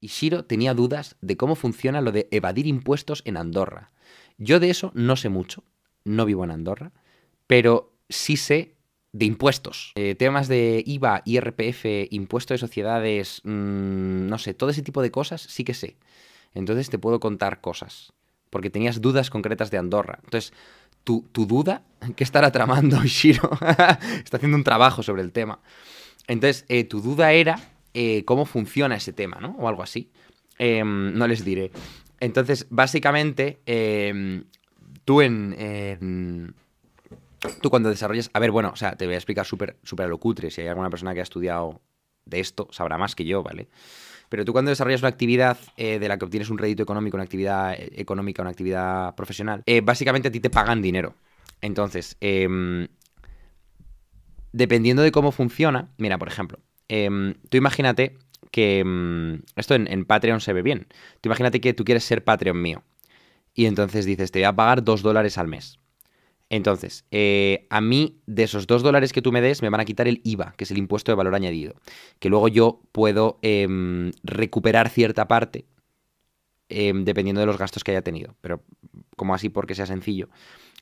Y Shiro tenía dudas de cómo funciona lo de evadir impuestos en Andorra. Yo de eso no sé mucho, no vivo en Andorra, pero sí sé de impuestos. Eh, temas de IVA, IRPF, impuesto de sociedades, mm, no sé, todo ese tipo de cosas sí que sé. Entonces te puedo contar cosas, porque tenías dudas concretas de Andorra. Entonces, tu, duda, ¿qué estará tramando Shiro? Está haciendo un trabajo sobre el tema. Entonces, eh, tu duda era eh, cómo funciona ese tema, ¿no? O algo así. Em, no les diré. Entonces, básicamente, em, tú en, Tú cuando desarrollas... A ver, bueno, o sea, te voy a explicar súper super. Si hay alguna persona que ha estudiado de esto, sabrá más que yo, ¿vale? Pero tú cuando desarrollas una actividad eh, de la que obtienes un rédito económico, una actividad eh, económica, una actividad profesional, básicamente a ti te pagan dinero. Entonces, em, dependiendo de cómo funciona, mira, por ejemplo, Em, tú imagínate que... Em, esto en, Patreon se ve bien. Tú imagínate que tú quieres ser Patreon mío. Y entonces dices, te voy a pagar dos dólares al mes. Entonces, eh, a mí de esos dos dólares que tú me des me van a quitar el IVA, que es el impuesto de valor añadido, que luego yo puedo em, recuperar cierta parte dependiendo de los gastos que haya tenido, pero como así porque sea sencillo.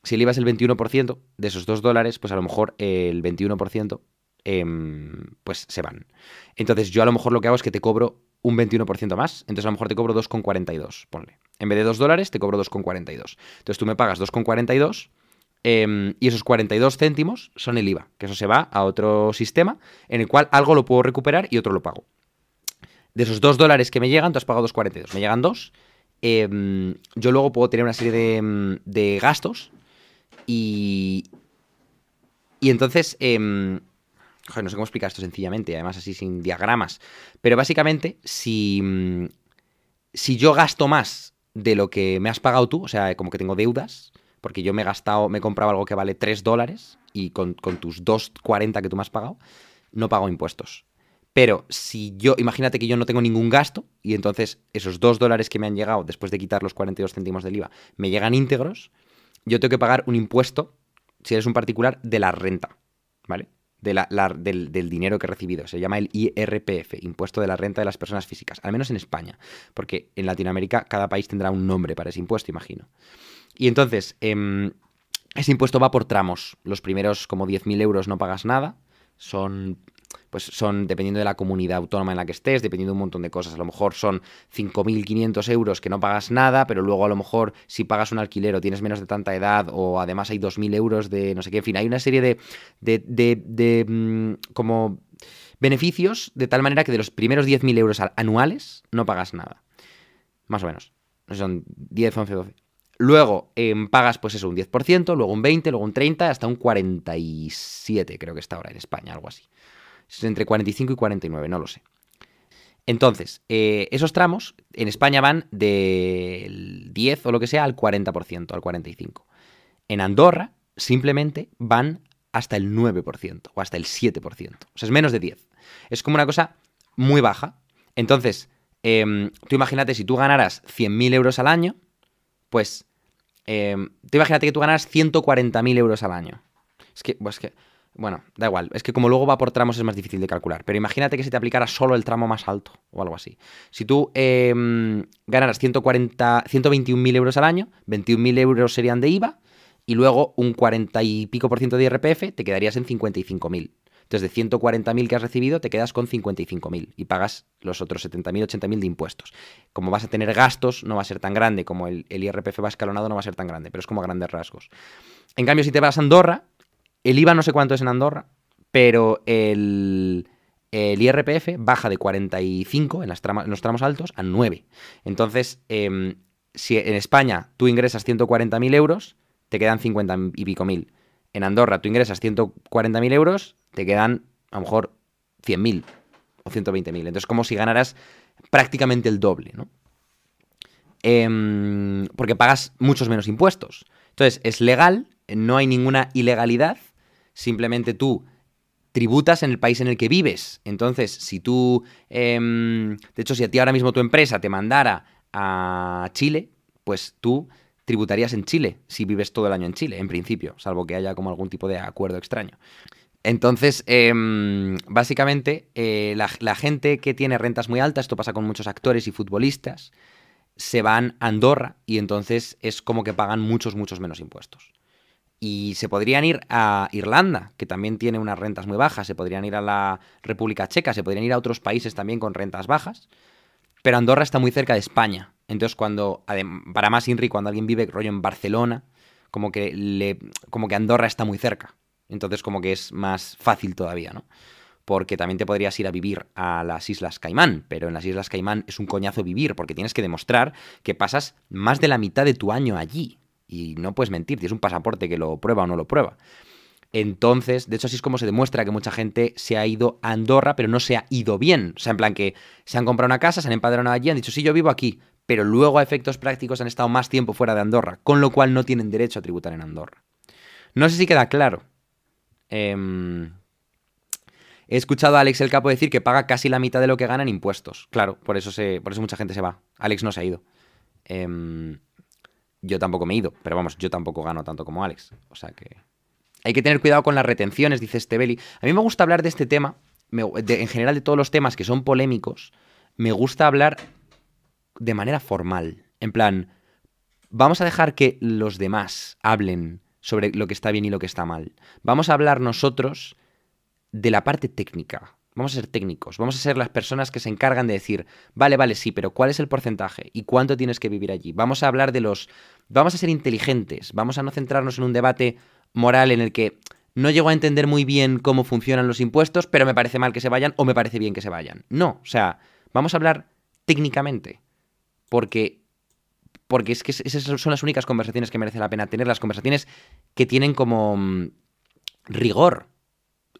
Si el IVA es el 21% de esos dos dólares, pues a lo mejor el 21% Em, pues se van. Entonces yo a lo mejor lo que hago es que te cobro un 21% más, entonces a lo mejor te cobro 2,42, ponle. En vez de 2 dólares, te cobro 2,42. Entonces tú me pagas 2,42 em, y esos 42 céntimos son el IVA, que eso se va a otro sistema en el cual algo lo puedo recuperar y otro lo pago. De esos 2 dólares que me llegan, tú has pagado 2,42. Me llegan 2. Em, yo luego puedo tener una serie de, de gastos y, y entonces Joder, no sé cómo explicar esto sencillamente, además así sin diagramas. Pero básicamente, si, mm, si yo gasto más de lo que me has pagado tú, o sea, como que tengo deudas, porque yo me he gastado, me he comprado algo que vale 3 dólares y con, tus 2,40 que tú me has pagado, no pago impuestos. Pero si yo, imagínate que yo no tengo ningún gasto y entonces esos 2 dólares que me han llegado después de quitar los 42 céntimos del IVA me llegan íntegros, yo tengo que pagar un impuesto, si eres un particular, de la renta, ¿vale? Del, dinero que he recibido. Se llama el IRPF, Impuesto de la Renta de las Personas Físicas, al menos en España, porque en Latinoamérica cada país tendrá un nombre para ese impuesto, imagino. Y entonces, em, ese impuesto va por tramos. Los primeros como 10.000 euros no pagas nada, son pues son, dependiendo de la comunidad autónoma en la que estés, dependiendo de un montón de cosas. A lo mejor son 5.500 euros que no pagas nada, pero luego a lo mejor si pagas un alquiler o tienes menos de tanta edad o además hay 2.000 euros de no sé qué, en fin, hay una serie de, de, de, mm, como beneficios de tal manera que de los primeros 10.000 euros anuales no pagas nada. Más o menos. Son 10, 11, 12. Luego em, pagas, pues eso, un 10%, luego un 20%, luego un 30%, hasta un 47%, creo que está ahora en España, algo así. Entre 45 y 49, no lo sé. Entonces, eh, esos tramos en España van del 10 o lo que sea al 40%, al 45%. En Andorra simplemente van hasta el 9% o hasta el 7%. O sea, es menos de 10. Es como una cosa muy baja. Entonces, em, tú imagínate si tú ganaras 100.000 euros al año, pues em, tú imagínate que tú ganaras 140.000 euros al año. Es que, pues que bueno, da igual. Es que como luego va por tramos es más difícil de calcular. Pero imagínate que se te aplicara solo el tramo más alto o algo así. Si tú eh, ganaras 140, 121.000 euros al año, 21.000 euros serían de IVA y luego un 40 y pico por ciento de IRPF, te quedarías en 55.000. Entonces, de 140.000 que has recibido, te quedas con 55.000 y pagas los otros 70.000, 80.000 de impuestos. Como vas a tener gastos, no va a ser tan grande, como el, el, IRPF va escalonado, no va a ser tan grande, pero es como a grandes rasgos. En cambio, si te vas a Andorra, el IVA no sé cuánto es en Andorra, pero el, IRPF baja de 45 en, los tramos altos a 9. Entonces, em, si en España tú ingresas 140.000 euros, te quedan 50 y pico mil. En Andorra tú ingresas 140.000 euros, te quedan a lo mejor 100.000 o 120.000. Entonces, como si ganaras prácticamente el doble, ¿no? Em, porque pagas muchos menos impuestos. Entonces, es legal, no hay ninguna ilegalidad, simplemente tú tributas en el país en el que vives. Entonces, si tú, em, de hecho, si a ti ahora mismo tu empresa te mandara a Chile, pues tú tributarías en Chile si vives todo el año en Chile, en principio, salvo que haya como algún tipo de acuerdo extraño. Entonces, em, básicamente, eh, la, la gente que tiene rentas muy altas, esto pasa con muchos actores y futbolistas, se van a Andorra y entonces es como que pagan muchos, muchos menos impuestos. Y se podrían ir a Irlanda, que también tiene unas rentas muy bajas, se podrían ir a la República Checa, se podrían ir a otros países también con rentas bajas, pero Andorra está muy cerca de España. Entonces, cuando, para más Inri, cuando alguien vive rollo en Barcelona, como que, le, como que Andorra está muy cerca. Entonces, como que es más fácil todavía, ¿no? Porque también te podrías ir a vivir a las Islas Caimán, pero en las Islas Caimán es un coñazo vivir, porque tienes que demostrar que pasas más de la mitad de tu año allí. Y no puedes mentir, tienes un pasaporte que lo prueba o no lo prueba. Entonces, de hecho, así es como se demuestra que mucha gente se ha ido a Andorra, pero no se ha ido bien. O sea, en plan que se han comprado una casa, se han empadronado allí, han dicho, sí, yo vivo aquí, pero luego a efectos prácticos han estado más tiempo fuera de Andorra, con lo cual no tienen derecho a tributar en Andorra. No sé si queda claro. Em, he escuchado a Alex el Capo decir que paga casi la mitad de lo que gana en impuestos. Claro, por eso, se, por eso mucha gente se va. Alex no se ha ido. Em, yo tampoco me he ido, pero vamos, yo tampoco gano tanto como Alex. O sea que... Hay que tener cuidado con las retenciones, dice Estebeli. A mí me gusta hablar de este tema, en general de todos los temas que son polémicos, me gusta hablar de manera formal. En plan, vamos a dejar que los demás hablen sobre lo que está bien y lo que está mal. Vamos a hablar nosotros de la parte técnica. Vamos a ser técnicos, vamos a ser las personas que se encargan de decir, vale, vale, sí, pero ¿cuál es el porcentaje? ¿Y cuánto tienes que vivir allí? Vamos a hablar de los... Vamos a ser inteligentes, vamos a no centrarnos en un debate moral en el que no llego a entender muy bien cómo funcionan los impuestos, pero me parece mal que se vayan o me parece bien que se vayan. No, o sea, vamos a hablar técnicamente, porque porque es que esas son las únicas conversaciones que merece la pena tener, las conversaciones que tienen como mm, rigor,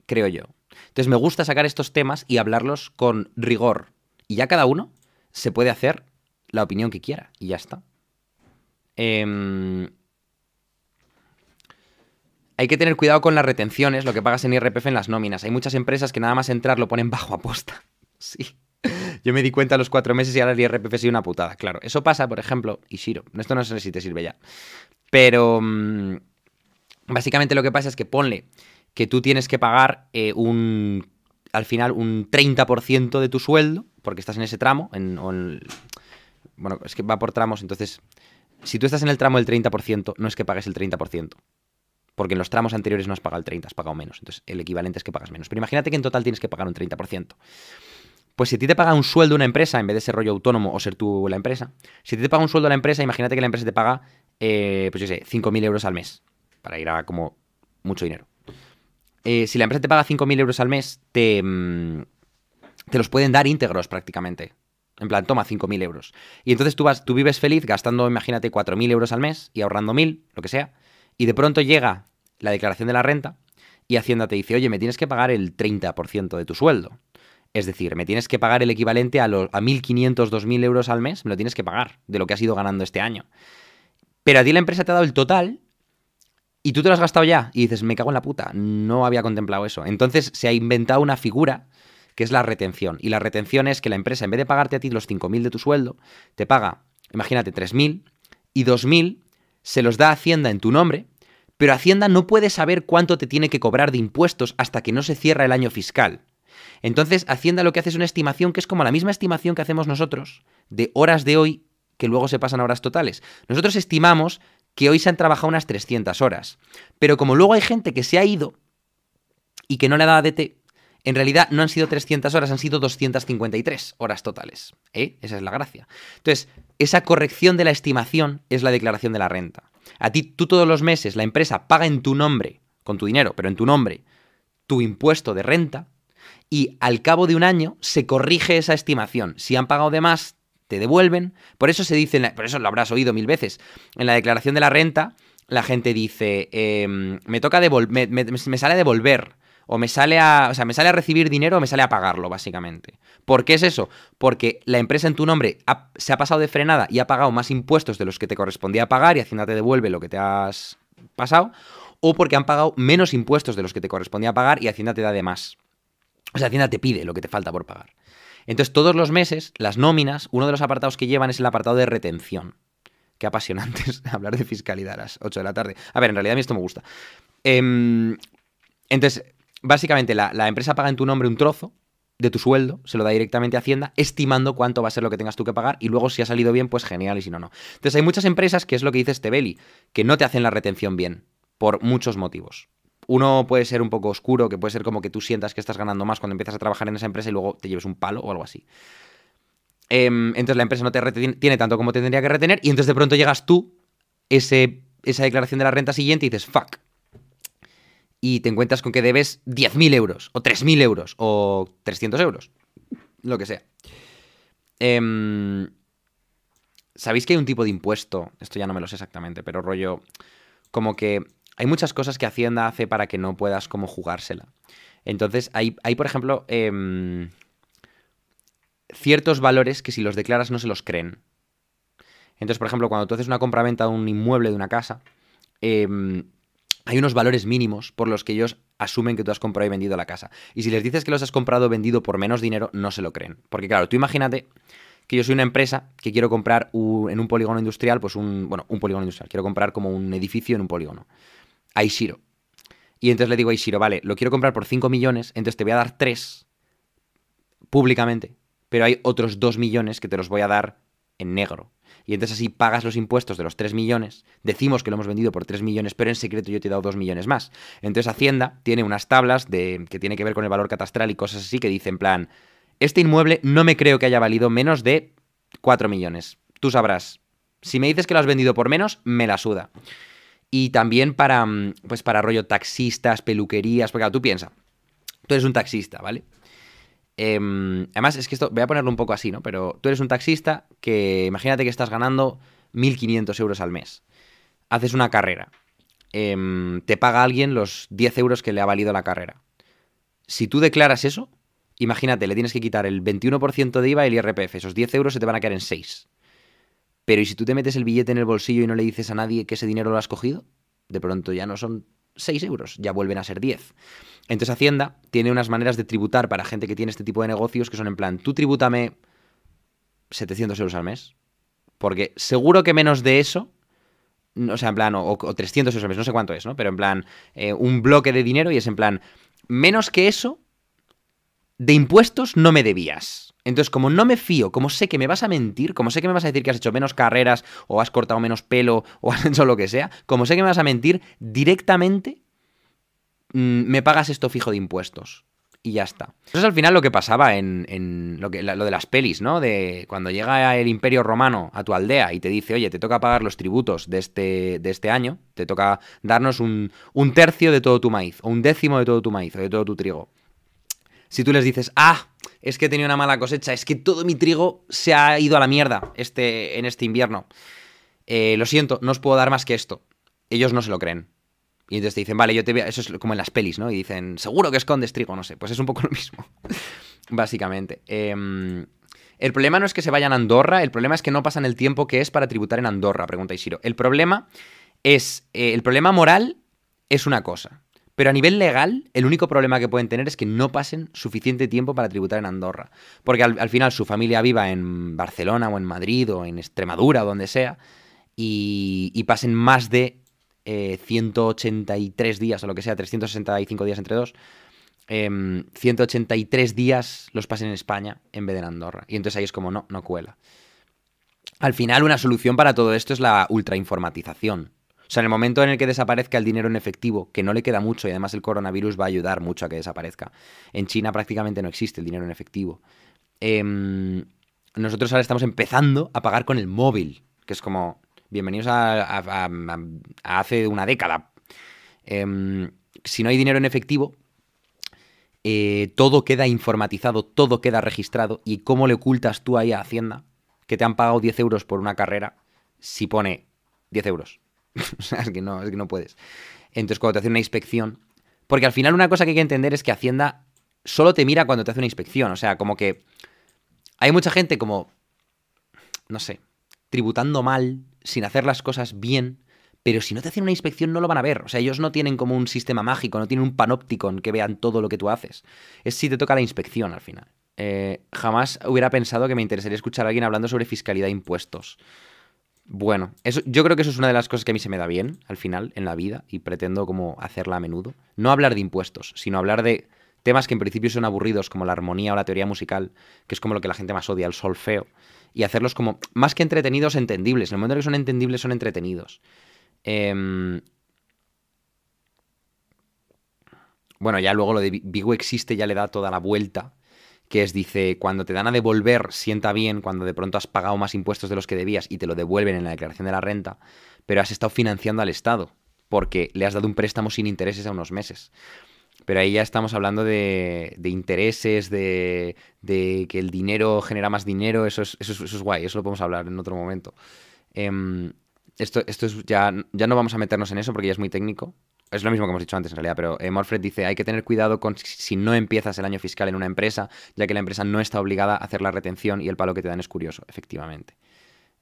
creo yo. Entonces me gusta sacar estos temas y hablarlos con rigor. Y ya cada uno se puede hacer la opinión que quiera. Y ya está. Eh, hay que tener cuidado con las retenciones, lo que pagas en IRPF en las nóminas. Hay muchas empresas que nada más entrar lo ponen bajo aposta. Sí. Yo me di cuenta a los cuatro meses y ahora el IRPF sido una putada. Claro, eso pasa, por ejemplo, y Shiro. Esto no sé si te sirve ya. Pero mm, básicamente lo que pasa es que ponle que tú tienes que pagar eh, un al final un 30% de tu sueldo, porque estás en ese tramo, en, bueno, es que va por tramos, entonces, si tú estás en el tramo del 30%, no es que pagues el 30%, porque en los tramos anteriores no has pagado el 30, has pagado menos. Entonces, el equivalente es que pagas menos. Pero imagínate que en total tienes que pagar un 30%. Pues si a ti te paga un sueldo una empresa, en vez de ser rollo autónomo o ser tú la empresa, si a ti te paga un sueldo la empresa, imagínate que la empresa te paga, eh, pues yo sé, 5.000 euros al mes, para ir a como mucho dinero. Eh, si la empresa te paga 5.000 euros al mes, te, mm, te los pueden dar íntegros prácticamente. En plan, toma 5.000 euros. Y entonces tú, vas, tú vives feliz gastando, imagínate, 4.000 euros al mes y ahorrando 1.000, lo que sea y de pronto llega la declaración de la renta y Hacienda te dice, oye, me tienes que pagar el 30% de tu sueldo. Es decir, me tienes que pagar el equivalente a, los, a 1.500, 2.000 euros al mes, me lo tienes que pagar de lo que has ido ganando este año. Pero a ti la empresa te ha dado el total y tú te lo has gastado ya y dices, me cago en la puta, no había contemplado eso. Entonces se ha inventado una figura que es la retención. Y la retención es que la empresa, en vez de pagarte a ti los 5.000 de tu sueldo, te paga, imagínate, 3.000 y 2.000 se los da Hacienda en tu nombre, pero Hacienda no puede saber cuánto te tiene que cobrar de impuestos hasta que no se cierra el año fiscal. Entonces, Hacienda lo que hace es una estimación que es como la misma estimación que hacemos nosotros de horas de hoy que luego se pasan a horas totales. Nosotros estimamos que hoy se han trabajado unas 300 horas, pero como luego hay gente que se ha ido y que no le ha dado DT, en realidad no han sido 300 horas, han sido 253 horas totales. ¿eh? Esa es la gracia. Entonces, esa corrección de la estimación es la declaración de la renta. A ti, tú todos los meses, la empresa paga en tu nombre, con tu dinero, pero en tu nombre, tu impuesto de renta, y al cabo de un año se corrige esa estimación. Si han pagado de más, te devuelven. Por eso se dice, por eso lo habrás oído mil veces, en la declaración de la renta, la gente dice, em, me toca devolver, me sale devolver o me sale a, o sea, me sale a recibir dinero o me sale a pagarlo, básicamente. ¿Por qué es eso? Porque la empresa en tu nombre se ha pasado de frenada y ha pagado más impuestos de los que te correspondía pagar y Hacienda te devuelve lo que te has pasado, o porque han pagado menos impuestos de los que te correspondía pagar y Hacienda te da de más. O sea, Hacienda te pide lo que te falta por pagar. Entonces, todos los meses, las nóminas, uno de los apartados que llevan es el apartado de retención. Qué apasionante es hablar de fiscalidad a las 8 de la tarde. A ver, en realidad a mí esto me gusta. Em, entonces, básicamente la, la empresa paga en tu nombre un trozo de tu sueldo, se lo da directamente a Hacienda, estimando cuánto va a ser lo que tengas tú que pagar y luego si ha salido bien, pues genial y si no, no. Entonces hay muchas empresas, que es lo que dice Belli, que no te hacen la retención bien, por muchos motivos. Uno puede ser un poco oscuro, que puede ser como que tú sientas que estás ganando más cuando empiezas a trabajar en esa empresa y luego te lleves un palo o algo así. Em, entonces la empresa no te retiene tanto como te tendría que retener y entonces de pronto llegas tú, ese, esa declaración de la renta siguiente y dices, fuck, y te encuentras con que debes 10.000 euros, o 3.000 euros, o 300 euros, lo que sea. Em, ¿Sabéis que hay un tipo de impuesto? Esto ya no me lo sé exactamente, pero rollo, como que hay muchas cosas que Hacienda hace para que no puedas como jugársela. Entonces, hay, hay por ejemplo, em, ciertos valores que si los declaras no se los creen. Entonces, por ejemplo, cuando tú haces una compra-venta de un inmueble, de una casa, eh, hay unos valores mínimos por los que ellos asumen que tú has comprado y vendido la casa. Y si les dices que los has comprado o vendido por menos dinero, no se lo creen. Porque claro, tú imagínate que yo soy una empresa que quiero comprar en un polígono industrial, pues un, bueno, un polígono industrial, quiero comprar como un edificio en un polígono. A. Y entonces le digo a Ishiro, vale, lo quiero comprar por 5 millones, entonces te voy a dar 3 públicamente, pero hay otros 2 millones que te los voy a dar en negro y entonces así pagas los impuestos de los 3 millones, decimos que lo hemos vendido por 3 millones, pero en secreto yo te he dado 2 millones más. Entonces Hacienda tiene unas tablas de, que tiene que ver con el valor catastral y cosas así que dicen, en plan, este inmueble no me creo que haya valido menos de 4 millones. Tú sabrás. Si me dices que lo has vendido por menos, me la suda. Y también para, mm, pues para rollo taxistas, peluquerías, porque claro, tú piensas, tú eres un taxista, ¿vale? Em, además, es que esto, voy a ponerlo un poco así, ¿no? Pero tú eres un taxista que imagínate que estás ganando 1.500 euros al mes. Haces una carrera. Em, te paga alguien los 10 euros que le ha valido la carrera. Si tú declaras eso, imagínate, le tienes que quitar el 21% de IVA y el IRPF. Esos 10 euros se te van a quedar en 6. Pero ¿y si tú te metes el billete en el bolsillo y no le dices a nadie que ese dinero lo has cogido? De pronto ya no son 6 euros, ya vuelven a ser 10. Entonces Hacienda tiene unas maneras de tributar para gente que tiene este tipo de negocios que son en plan, tú tribútame 700 euros al mes, porque seguro que menos de eso, o sea, en plan, o, 300 euros al mes, no sé cuánto es, ¿no? Pero en plan, eh, un bloque de dinero y es en plan, menos que eso, de impuestos no me debías. Entonces, como no me fío, como sé que me vas a mentir, como sé que me vas a decir que has hecho menos carreras o has cortado menos pelo o has hecho lo que sea, como sé que me vas a mentir, directamente mm, me pagas esto fijo de impuestos. Y ya está. Eso es al final lo que pasaba en, lo, de las pelis, ¿no? De cuando llega el imperio romano a tu aldea y te dice, oye, te toca pagar los tributos de este, de este año, te toca darnos un, un tercio de todo tu maíz, o un décimo de todo tu maíz, o de todo tu trigo. Si tú les dices, ah, es que he tenido una mala cosecha, es que todo mi trigo se ha ido a la mierda este, en este invierno. Eh, lo siento, no os puedo dar más que esto. Ellos no se lo creen. Y entonces te dicen, vale, yo te voy Eso es como en las pelis, ¿no? Y dicen, seguro que escondes trigo, no sé. Pues es un poco lo mismo, básicamente. Em, el problema no es que se vayan a Andorra, el problema es que no pasan el tiempo que es para tributar en Andorra, pregunta Isiro. El problema es, eh, el problema moral es una cosa. Pero a nivel legal, el único problema que pueden tener es que no pasen suficiente tiempo para tributar en Andorra. Porque al, final su familia viva en Barcelona o en Madrid o en Extremadura o donde sea y, pasen más de 183 eh, días o lo que sea, 365 días entre dos. 183 em, días los pasen en España en vez de en Andorra. Y entonces ahí es como, no, no cuela. Al final, una solución para todo esto es la ultrainformatización. O sea, en el momento en el que desaparezca el dinero en efectivo, que no le queda mucho y además el coronavirus va a ayudar mucho a que desaparezca. En China prácticamente no existe el dinero en efectivo. Em, nosotros ahora estamos empezando a pagar con el móvil, que es como, bienvenidos a, hace una década. Em, si no hay dinero en efectivo, eh, todo queda informatizado, todo queda registrado. ¿Y cómo le ocultas tú ahí a Hacienda que te han pagado 10 euros por una carrera si pone 10 euros? es que no, es que no puedes. Entonces, cuando te hace una inspección. Porque al final, una cosa que hay que entender es que Hacienda solo te mira cuando te hace una inspección. O sea, como que. Hay mucha gente como. No sé. Tributando mal, sin hacer las cosas bien. Pero si no te hacen una inspección, no lo van a ver. O sea, ellos no tienen como un sistema mágico, no tienen un panóptico en que vean todo lo que tú haces. Es si te toca la inspección al final. Eh, jamás hubiera pensado que me interesaría escuchar a alguien hablando sobre fiscalidad e impuestos Bueno, eso, yo creo que eso es una de las cosas que a mí se me da bien al final en la vida y pretendo como hacerla a menudo. No hablar de impuestos, sino hablar de temas que en principio son aburridos como la armonía o la teoría musical, que es como lo que la gente más odia, el solfeo, y hacerlos como más que entretenidos, entendibles. En el momento en que son entendibles, son entretenidos. Em, bueno, ya luego lo de Vigo existe ya le da toda la vuelta que es, dice, cuando te dan a devolver, sienta bien cuando de pronto has pagado más impuestos de los que debías y te lo devuelven en la declaración de la renta, pero has estado financiando al Estado, porque le has dado un préstamo sin intereses a unos meses. Pero ahí ya estamos hablando de, intereses, de, que el dinero genera más dinero, eso es, eso, es, guay, eso lo podemos hablar en otro momento. Em, esto, esto es ya, ya no vamos a meternos en eso porque ya es muy técnico, es lo mismo que hemos dicho antes en realidad, pero eh, Morfred dice, hay que tener cuidado con si no empiezas el año fiscal en una empresa, ya que la empresa no está obligada a hacer la retención y el palo que te dan es curioso, efectivamente.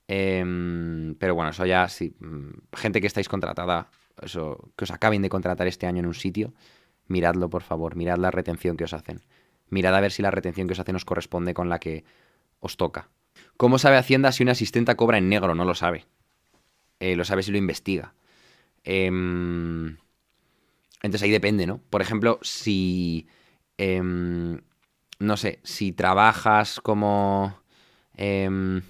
Em, pero bueno, eso ya, sí, mm, gente que estáis contratada, eso, que os acaben de contratar este año en un sitio, miradlo por favor, mirad la retención que os hacen. Mirad a ver si la retención que os hacen os corresponde con la que os toca. ¿Cómo sabe Hacienda si una asistenta cobra en negro? No lo sabe. Eh, lo sabe si lo investiga. Eh, entonces ahí depende, ¿no? Por ejemplo, si... Em, no sé, si trabajas como em,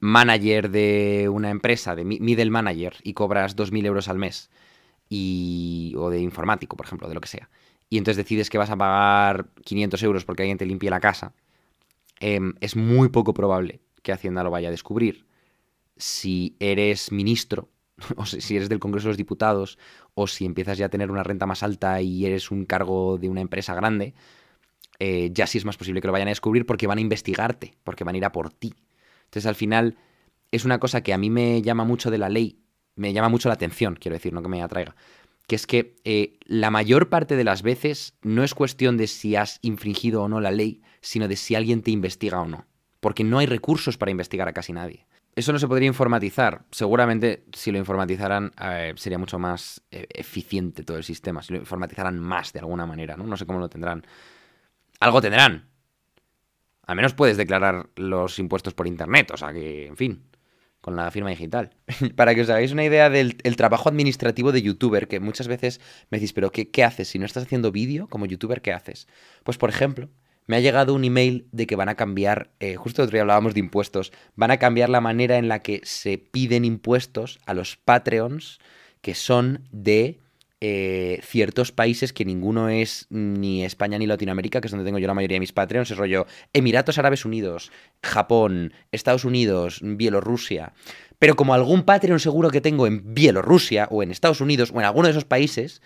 manager de una empresa, de middle manager, y cobras 2.000 euros al mes, y, o de informático, por ejemplo, de lo que sea, y entonces decides que vas a pagar 500 euros porque alguien te limpie la casa, em, es muy poco probable que Hacienda lo vaya a descubrir. Si eres ministro o si eres del Congreso de los Diputados, o si empiezas ya a tener una renta más alta y eres un cargo de una empresa grande, eh, ya sí es más posible que lo vayan a descubrir porque van a investigarte, porque van a ir a por ti. Entonces al final es una cosa que a mí me llama mucho de la ley, me llama mucho la atención, quiero decir, no que me atraiga, que es que eh, la mayor parte de las veces no es cuestión de si has infringido o no la ley, sino de si alguien te investiga o no. Porque no hay recursos para investigar a casi nadie. Eso no se podría informatizar. Seguramente si lo informatizaran eh, sería mucho más eh, eficiente todo el sistema. Si lo informatizaran más de alguna manera, ¿no? No sé cómo lo tendrán. Algo tendrán. Al menos puedes declarar los impuestos por internet. O sea que, en fin, con la firma digital. Para que os hagáis una idea del trabajo administrativo de youtuber, que muchas veces me decís, pero ¿qué, qué haces? Si no estás haciendo vídeo como youtuber, ¿qué haces? Pues por ejemplo, me ha llegado un email de que van a cambiar, eh, justo el otro día hablábamos de impuestos, van a cambiar la manera en la que se piden impuestos a los Patreons que son de eh, ciertos países que ninguno es ni España ni Latinoamérica, que es donde tengo yo la mayoría de mis Patreons, es rollo Emiratos Árabes Unidos, Japón, Estados Unidos, Bielorrusia. Pero como algún Patreon seguro que tengo en Bielorrusia o en Estados Unidos o en alguno de esos países,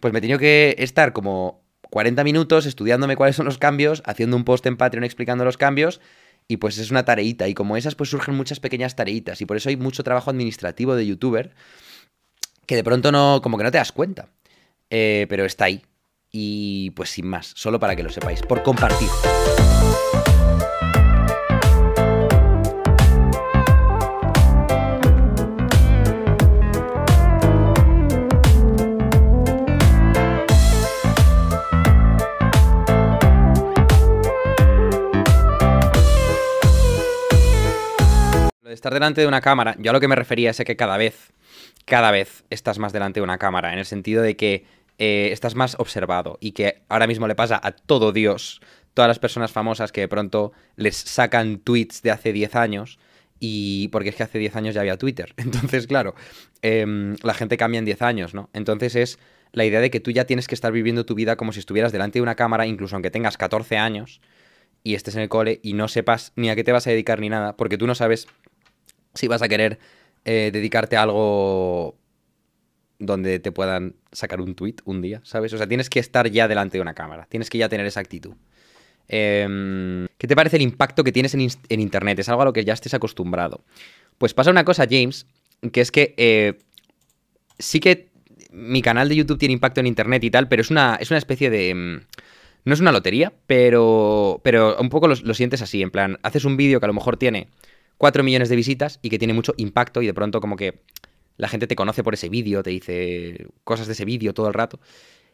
pues me he tenido que estar como 40 minutos estudiándome cuáles son los cambios, haciendo un post en Patreon explicando los cambios y pues es una tareita. Y como esas pues surgen muchas pequeñas tareitas. Y por eso hay mucho trabajo administrativo de youtuber que de pronto no, como que no te das cuenta, eh, pero está ahí. Y pues sin más, solo para que lo sepáis, por compartir. Estar delante de una cámara, yo a lo que me refería es que cada vez, cada vez estás más delante de una cámara, en el sentido de que eh, estás más observado y que ahora mismo le pasa a todo Dios, todas las personas famosas que de pronto les sacan tweets de hace 10 años y porque es que hace 10 años ya había Twitter. Entonces, claro, em, la gente cambia en 10 años, ¿no? Entonces es la idea de que tú ya tienes que estar viviendo tu vida como si estuvieras delante de una cámara, incluso aunque tengas 14 años y estés en el cole y no sepas ni a qué te vas a dedicar ni nada, porque tú no sabes si vas a querer eh, dedicarte a algo donde te puedan sacar un tweet un día, ¿sabes? O sea, tienes que estar ya delante de una cámara, tienes que ya tener esa actitud. Em, ¿Qué te parece el impacto que tienes en, Internet? Es algo a lo que ya estés acostumbrado. Pues pasa una cosa, James, que es que eh, sí que mi canal de YouTube tiene impacto en Internet y tal, pero es una, es una especie de... Em, no es una lotería, pero, pero un poco lo sientes así, en plan, haces un vídeo que a lo mejor tiene 4 millones de visitas y que tiene mucho impacto y de pronto como que la gente te conoce por ese vídeo, te dice cosas de ese vídeo todo el rato.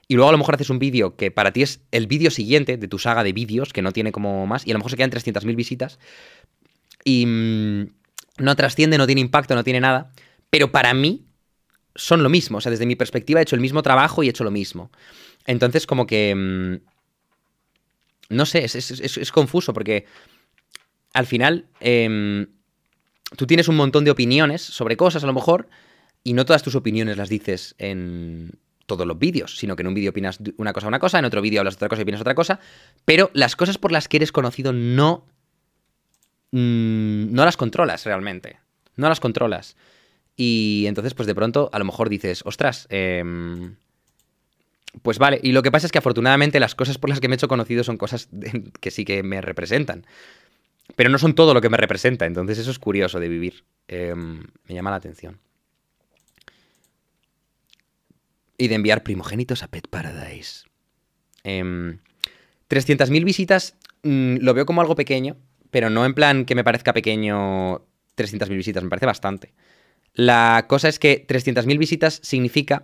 Y luego a lo mejor haces un vídeo que para ti es el vídeo siguiente de tu saga de vídeos, que no tiene como más, y a lo mejor se quedan 300.000 visitas. Y, no trasciende, no tiene impacto, no tiene nada, pero para mí son lo mismo. O sea, desde mi perspectiva he hecho el mismo trabajo y he hecho lo mismo. Entonces, como que... mm, no sé, es- es- es confuso porque al final em, tú tienes un montón de opiniones sobre cosas a lo mejor y no todas tus opiniones las dices en todos los vídeos, sino que en un vídeo opinas una cosa una cosa, en otro vídeo hablas otra cosa y opinas otra cosa, pero las cosas por las que eres conocido no mm, no las controlas realmente, no las controlas. Y entonces pues de pronto a lo mejor dices, ostras, em, pues vale, y lo que pasa es que afortunadamente las cosas por las que me he hecho conocido son cosas que sí que me representan. Pero no son todo lo que me representa, entonces eso es curioso de vivir. Em, me llama la atención. Y de enviar primogénitos a Pet Paradise. Em, 300.000 visitas mm, lo veo como algo pequeño, pero no en plan que me parezca pequeño 300.000 visitas, me parece bastante. La cosa es que 300.000 visitas significa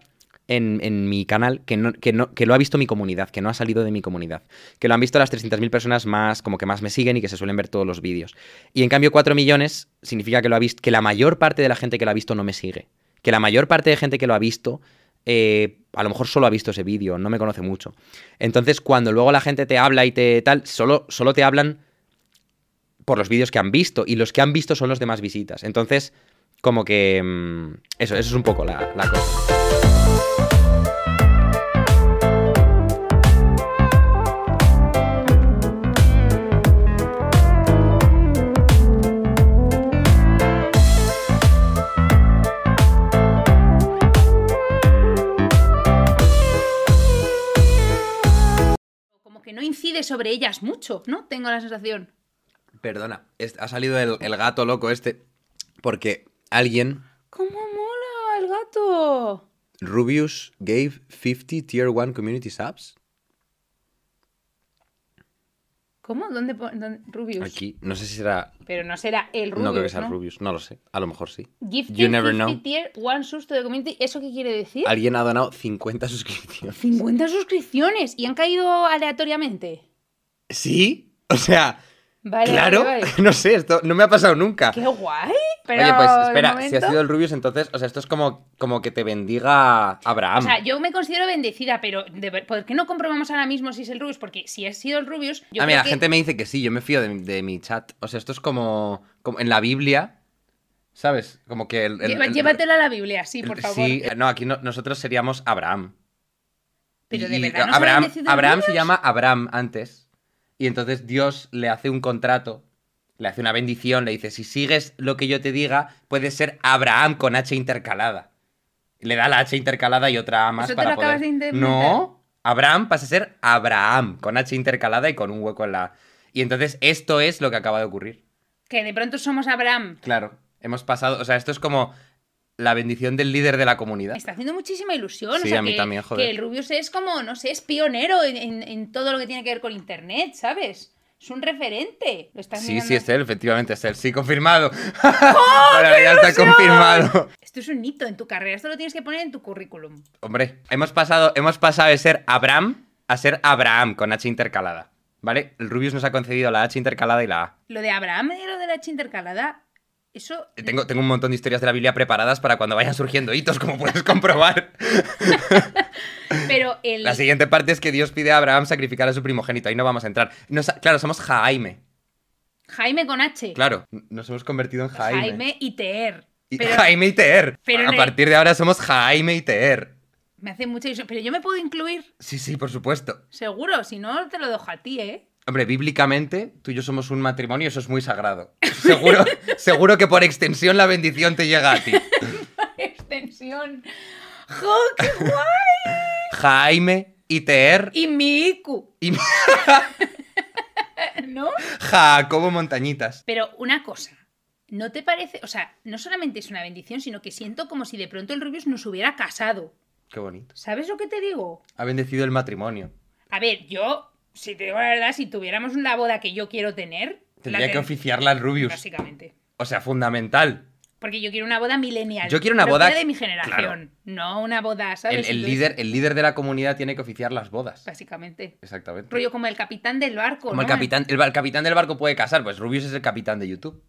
en, en mi canal que, no, que, no, que lo ha visto mi comunidad, que no ha salido de mi comunidad. Que lo han visto las 300.000 personas más, como que más me siguen y que se suelen ver todos los vídeos. Y en cambio 4 millones significa que, lo ha visto, que la mayor parte de la gente que lo ha visto no me sigue. Que la mayor parte de gente que lo ha visto eh, a lo mejor solo ha visto ese vídeo, no me conoce mucho. Entonces, cuando luego la gente te habla y te tal, solo, solo te hablan por los vídeos que han visto, y los que han visto son los de más visitas. Entonces, como que... mm, eso, eso es un poco la, la cosa. Sobre ellas mucho, ¿no? Tengo la sensación. Perdona, es- ha salido el, el gato loco este, porque alguien, ¿Cómo mola el gato? Rubius, gave 50 Tier 1 Community Subs. ¿Cómo? ¿Dónde, Rubius? Aquí, no sé si será... Pero no será el Rubius, no creo que sea ¿no? Rubius, no lo sé, a lo mejor sí. Gifted You never 50 know. tier, one susto de community. ¿Eso qué quiere decir? Alguien ha donado 50 suscripciones. 50 suscripciones y han caído aleatoriamente. ¿Sí? O sea, Vale, claro, vale, vale. no sé, esto no me ha pasado nunca. ¡Qué guay! Pero, Oye, pues espera, si momento- ha sido el Rubius, entonces, o sea, esto es como, como que te bendiga Abraham. O sea, yo me considero bendecida, pero de ¿por qué no comprobamos ahora mismo si es el Rubius? Porque si ha sido el Rubius, yo ah, creo mira, la que- gente me dice que sí, yo me fío de, de mi chat. O sea, esto es como, como en la Biblia, ¿sabes? Como que el... el- Lleva- el- Llévatelo a la Biblia, sí, el- por favor. Sí, no, aquí no- nosotros seríamos Abraham. Pero de Y verdad, ¿no Abraham, Abraham se llama Abraham antes. Y entonces Dios le hace un contrato, le hace una bendición, le dice, si sigues lo que yo te diga, puedes ser Abraham con H intercalada. Le da la H intercalada y otra A más ¿Eso te para lo acabas de? No, Abraham pasa a ser Abraham con H intercalada y con un hueco en la A. Y entonces esto es lo que acaba de ocurrir. Que de pronto somos Abraham. Claro, hemos pasado, o sea, esto es como la bendición del líder de la comunidad. Me está haciendo muchísima ilusión. Sí, o sea, a mí que, también, joder. Que el Rubius es como, no sé, es pionero en, en- en todo lo que tiene que ver con Internet, ¿sabes? Es un referente. Lo estás Sí, mirando- sí, es él, efectivamente es él. Sí, confirmado. Bueno, ya está confirmado. Esto es un hito en tu carrera. Esto lo tienes que poner en tu currículum. Hombre, hemos pasado, hemos pasado de ser Abraham a ser Abraham con H intercalada. ¿Vale? El Rubius nos ha concedido la H intercalada y la A. Lo de Abraham y lo de la H intercalada, eso... Tengo, tengo un montón de historias de la Biblia preparadas para cuando vayan surgiendo hitos, como puedes comprobar. Pero el... La siguiente parte es que Dios pide a Abraham sacrificar a su primogénito. Ahí no vamos a entrar. Nos- claro, somos Jaime. Jaime con H. Claro, nos hemos convertido en Jaime. Jaime y Teer. Pero Jaime y Teer. pero a el- partir de ahora somos Jaime y Teer. me hace mucha ilusión. Pero yo me puedo incluir, Sí, sí, por supuesto. seguro. Si no, te lo dejo a ti, ¿eh? Hombre, bíblicamente, tú y yo somos un matrimonio, eso es muy sagrado. Seguro, seguro que por extensión la bendición te llega a ti. Extensión. ¡Jo, qué guay! Jaime y Teer Y mi IQ, y ¿no? Jacobo Montañitas. Pero una cosa, ¿no te parece? O sea, no solamente es una bendición, sino que siento como si de pronto el Rubius nos hubiera casado. Qué bonito. ¿Sabes lo que te digo? Ha bendecido el matrimonio. A ver, yo, si te digo la verdad, si tuviéramos una boda que yo quiero tener, Tendría la que oficiarla al Rubius. Básicamente. O sea, fundamental. Porque yo quiero una boda millennial. Yo quiero una boda- de mi generación. No una boda, ¿sabes? El, líder, el líder de la comunidad tiene que oficiar las bodas. Básicamente. Exactamente. Rollo como el capitán del barco. Como el capitán, el, el capitán del barco puede casar, pues Rubius es el capitán de YouTube.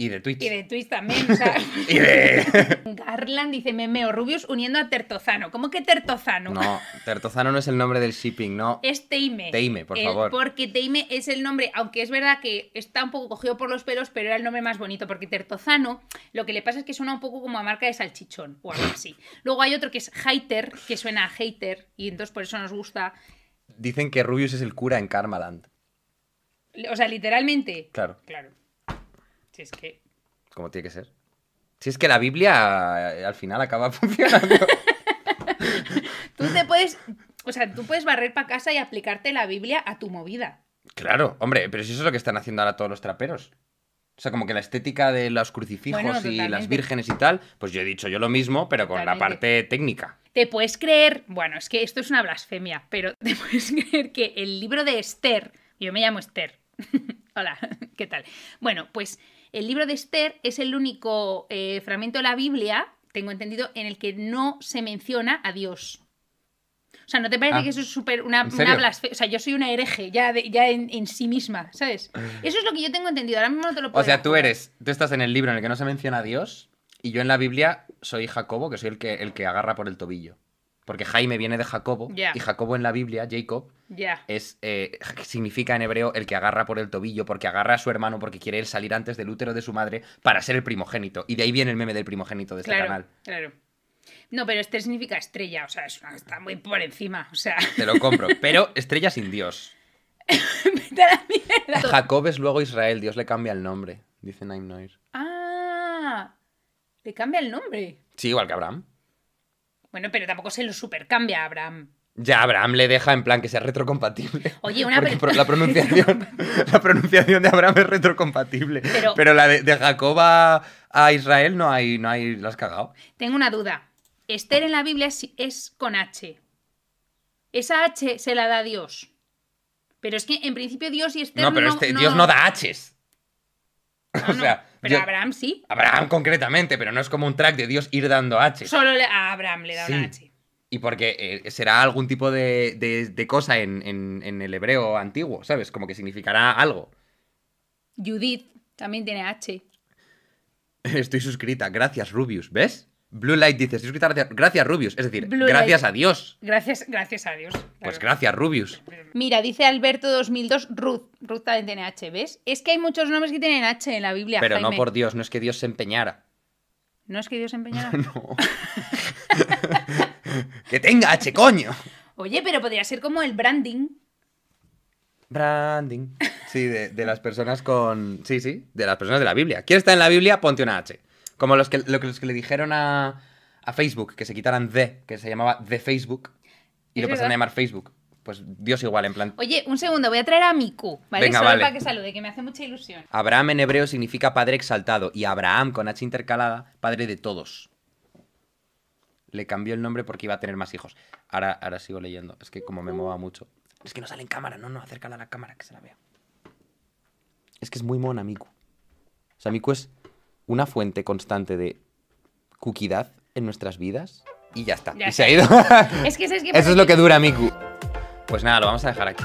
Y de Twitch. Y de Twitch también, o sea. Y de- Garland dice Memeo Rubius uniendo a Tertozano. ¿Cómo que Tertozano? No, Tertozano no es el nombre del shipping, no. Es Teime. Teime, por El- favor. Porque Teime es el nombre, aunque es verdad que está un poco cogido por los pelos, pero era el nombre más bonito. Porque Tertozano, lo que le pasa es que suena un poco como a marca de salchichón o algo así. Luego hay otro que es Hater, que suena a hater, y entonces por eso nos gusta. Dicen que Rubius es el cura en Karmaland. O sea, literalmente. Claro, Claro. Si es que. como tiene que ser. Si es que la Biblia eh, al final acaba funcionando. Tú te puedes. O sea, tú puedes barrer para casa y aplicarte la Biblia a tu movida. claro, hombre, pero si eso es lo que están haciendo ahora todos los traperos. O sea, como que la estética de los crucifijos Bueno, y las vírgenes y tal, pues yo he dicho yo lo mismo, pero con la parte técnica. Te puedes creer, bueno, es que esto es una blasfemia, pero te puedes creer que el libro de Esther, yo me llamo Esther. Hola, ¿qué tal? Bueno, pues el libro de Esther es el único eh, fragmento de la Biblia, tengo entendido, en el que no se menciona a Dios. O sea, ¿no te parece Ah, que eso es súper una, blasfemia? O sea, yo soy una hereje ya, de- ya en, en sí misma, ¿sabes? Eso es lo que yo tengo entendido. Ahora mismo no te lo puedo O sea, tú eres, tú estás en el libro en el que no se menciona a Dios, y yo en la Biblia soy Jacobo, que soy el que, el que agarra por el tobillo. Porque Jaime viene de Jacobo, y Jacobo en la Biblia, Jacob, es, eh, significa en hebreo el que agarra por el tobillo, porque agarra a su hermano porque quiere él salir antes del útero de su madre para ser el primogénito. Y de ahí viene el meme del primogénito de este Claro, canal. claro. No, pero Esther significa estrella, o sea, es una- está muy por encima, o sea, Te lo compro. Pero estrella sin Dios. vete a la mierda. Jacob es luego Israel, Dios le cambia el nombre, dice Nine Noir. Ah, le cambia el nombre. Sí, igual que Abraham. Bueno, pero tampoco se lo supercambia a Abraham. Ya Abraham le deja en plan que sea retrocompatible. Oye, una Porque la pronunciación, la pronunciación de Abraham es retrocompatible. Pero- Pero, la de, de Jacob a, a Israel no hay, no hay, la has cagado. Tengo una duda. Esther en la Biblia es, es con H. Esa H se la da Dios. Pero es que en principio Dios y Esther No, pero no, este, Dios no da H's. o sea, pero yo- Abraham sí. Abraham concretamente, pero no es como un track de Dios ir dando H's. Solo le- a Abraham le da Sí. una H. Y porque eh, será algún tipo de, de- de cosa en, en- en el hebreo antiguo, ¿sabes? Como que significará algo. Judith también tiene H. Estoy suscrita, gracias Rubius, ¿ves? Blue Light dice, estoy suscrita, gracias, gracias Rubius. Es decir, Blue gracias Light. a Dios. Gracias, gracias a Dios. Pues gracias Rubius. Mira, dice Alberto 2002, Ruth. Ruth también tiene H, ¿ves? Es que hay muchos nombres que tienen H en la Biblia. Pero no por Dios, no es que Dios se empeñara. ¿No es que Dios se empeñara? No. que tenga H, coño. Oye, pero podría ser como el branding. Branding. Sí, de, de las personas con. Sí, sí, de las personas de la Biblia. ¿Quieres estar en la Biblia? Ponte una H. Como los que, lo que- los que le dijeron a, a Facebook que se quitaran The, que se llamaba The Facebook, y lo pasaron a llamar Facebook. Pues Dios igual, en plan. Oye, un segundo, voy a traer a Miku, ¿vale? Venga, Solo vale. para que salude, que me hace mucha ilusión. Abraham en hebreo significa padre exaltado, y Abraham con H intercalada, padre de todos. Le cambió el nombre porque iba a tener más hijos. Ahora, ahora sigo leyendo. Es que como me mueva mucho. Es que no sale en cámara, no, no, acércala a la cámara que se la vea. Es que es muy mona, Miku. O sea, Miku es una fuente constante de cuquidad en nuestras vidas. Y ya está. Ya y se ha ido. Es que, ¿sabes qué Eso es lo que dura, Miku. Pues nada, lo vamos a dejar aquí.